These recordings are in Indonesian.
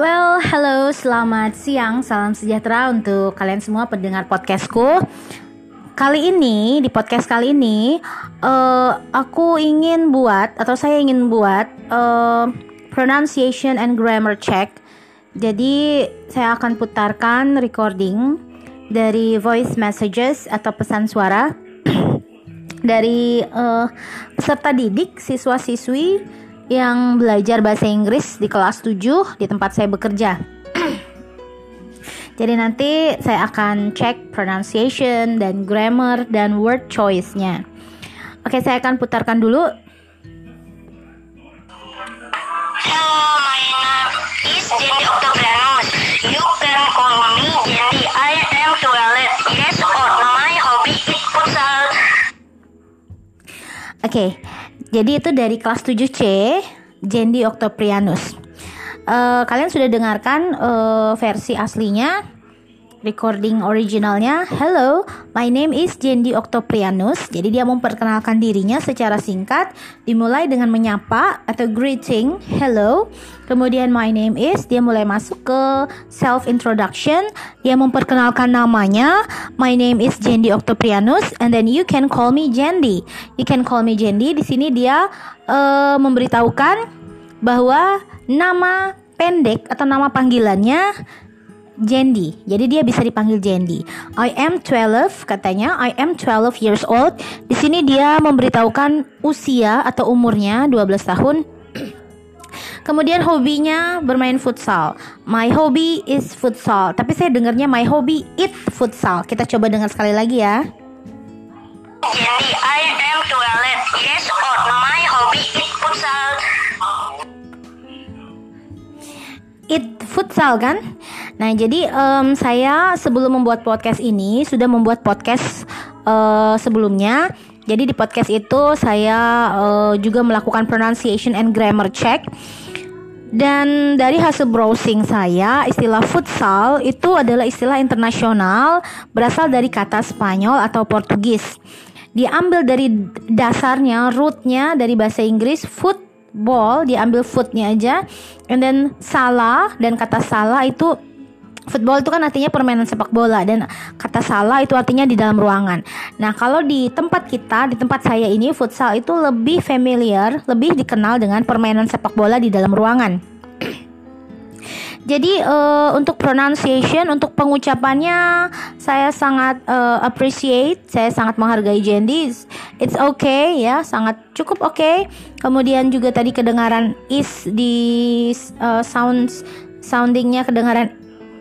Well, hello, selamat siang, salam sejahtera untuk kalian semua pendengar podcastku. Kali ini di podcast kali ini, uh, aku ingin buat atau saya ingin buat uh, pronunciation and grammar check. Jadi saya akan putarkan recording dari voice messages atau pesan suara dari uh, peserta didik siswa-siswi yang belajar bahasa Inggris di kelas 7 di tempat saya bekerja. Jadi nanti saya akan cek pronunciation dan grammar dan word choice-nya. Oke, saya akan putarkan dulu. Oke. Jadi itu dari kelas 7C, Jendi Octoprianus. Uh, kalian sudah dengarkan uh, versi aslinya, recording originalnya. Hello, my name is Jendi Octoprianus. Jadi dia memperkenalkan dirinya secara singkat, dimulai dengan menyapa atau greeting, hello. Kemudian my name is, dia mulai masuk ke self introduction, dia memperkenalkan namanya, my name is Jendi Octoprianus and then you can call me Jendi. You can call me Jendi. Di sini dia uh, memberitahukan bahwa nama pendek atau nama panggilannya Jendi. Jadi dia bisa dipanggil Jendi. I am 12 katanya. I am 12 years old. Di sini dia memberitahukan usia atau umurnya 12 tahun. Kemudian hobinya bermain futsal. My hobby is futsal. Tapi saya dengarnya my hobby it futsal. Kita coba dengar sekali lagi ya. Jadi I am 12 years old. My hobby is futsal. It futsal kan? Nah jadi um, saya sebelum membuat podcast ini sudah membuat podcast uh, sebelumnya. Jadi di podcast itu saya uh, juga melakukan pronunciation and grammar check. Dan dari hasil browsing saya, istilah futsal itu adalah istilah internasional berasal dari kata Spanyol atau Portugis. Diambil dari dasarnya, rootnya dari bahasa Inggris football, diambil footnya aja, and then salah dan kata salah itu Football itu kan artinya permainan sepak bola dan kata salah itu artinya di dalam ruangan. Nah, kalau di tempat kita, di tempat saya ini futsal itu lebih familiar, lebih dikenal dengan permainan sepak bola di dalam ruangan. Jadi uh, untuk pronunciation, untuk pengucapannya saya sangat uh, appreciate, saya sangat menghargai Jendi. It's okay ya, sangat cukup oke. Okay. Kemudian juga tadi kedengaran is di uh, sounds soundingnya kedengaran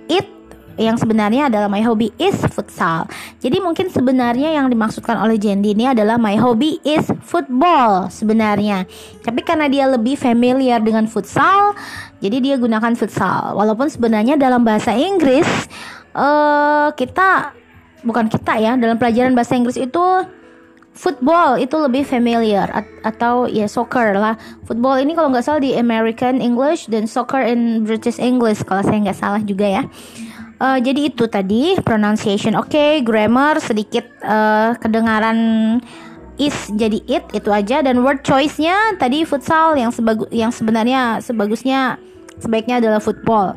it yang sebenarnya adalah my hobby is futsal. Jadi mungkin sebenarnya yang dimaksudkan oleh Jendi ini adalah my hobby is football sebenarnya. Tapi karena dia lebih familiar dengan futsal, jadi dia gunakan futsal. Walaupun sebenarnya dalam bahasa Inggris uh, kita bukan kita ya, dalam pelajaran bahasa Inggris itu football itu lebih familiar atau ya soccer lah. Football ini kalau nggak salah di American English dan soccer in British English kalau saya nggak salah juga ya. Uh, jadi itu tadi pronunciation oke, okay, grammar sedikit uh, kedengaran is jadi it itu aja dan word choice-nya tadi futsal yang sebagus yang sebenarnya sebagusnya sebaiknya adalah football.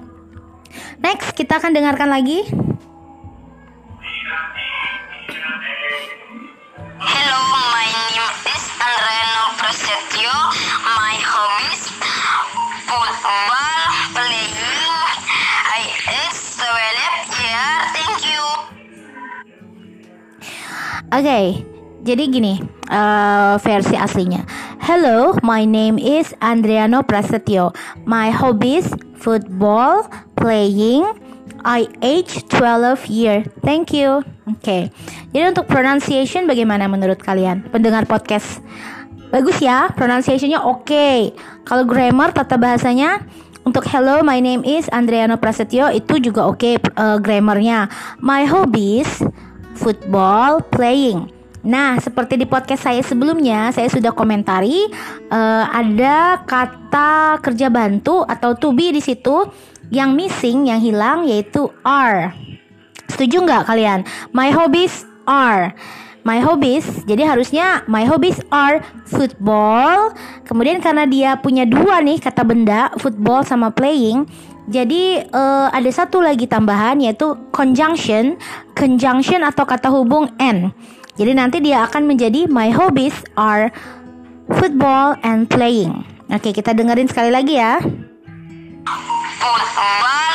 Next kita akan dengarkan lagi. Hello, my name is Andreno Prasetyo. My hobbies football, playing. I is 12 year. Thank you. Oke, okay, jadi gini uh, versi aslinya. Hello, my name is Andriano Prasetyo. My hobbies football, playing. I age 12 year. Thank you. Oke. Okay. Jadi untuk pronunciation bagaimana menurut kalian? Pendengar podcast. Bagus ya, pronunciationnya oke. Okay. Kalau grammar tata bahasanya untuk hello, my name is Andriano Prasetyo itu juga oke okay, uh, grammarnya. My hobbies football, playing. Nah, seperti di podcast saya sebelumnya, saya sudah komentari uh, ada kata kerja bantu atau to be di situ yang missing, yang hilang yaitu are. Setuju nggak kalian? My hobbies are. My hobbies, jadi harusnya my hobbies are football. Kemudian karena dia punya dua nih kata benda, football sama playing, Jadi uh, ada satu lagi tambahan yaitu conjunction, conjunction atau kata hubung and. Jadi nanti dia akan menjadi my hobbies are football and playing. Oke, kita dengerin sekali lagi ya. Football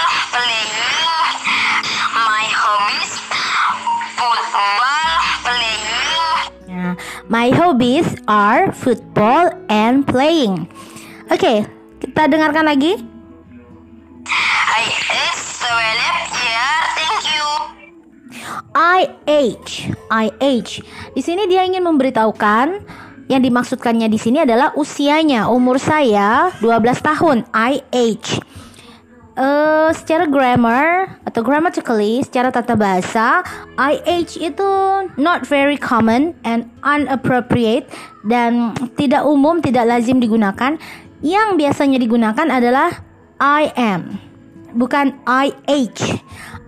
my hobbies are football and playing. Oke, kita dengarkan lagi. I ate toilet yeah, thank you. I age, I age. Di sini dia ingin memberitahukan yang dimaksudkannya di sini adalah usianya. Umur saya 12 tahun. I age. Uh, secara grammar atau grammatically, secara tata bahasa, IH itu not very common and unappropriate dan tidak umum, tidak lazim digunakan. Yang biasanya digunakan adalah I am, bukan IH.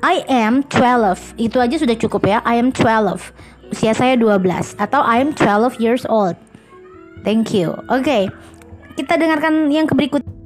I am 12. Itu aja sudah cukup ya. I am 12. Usia saya 12 atau I am 12 years old. Thank you. Oke. Okay. Kita dengarkan yang berikut.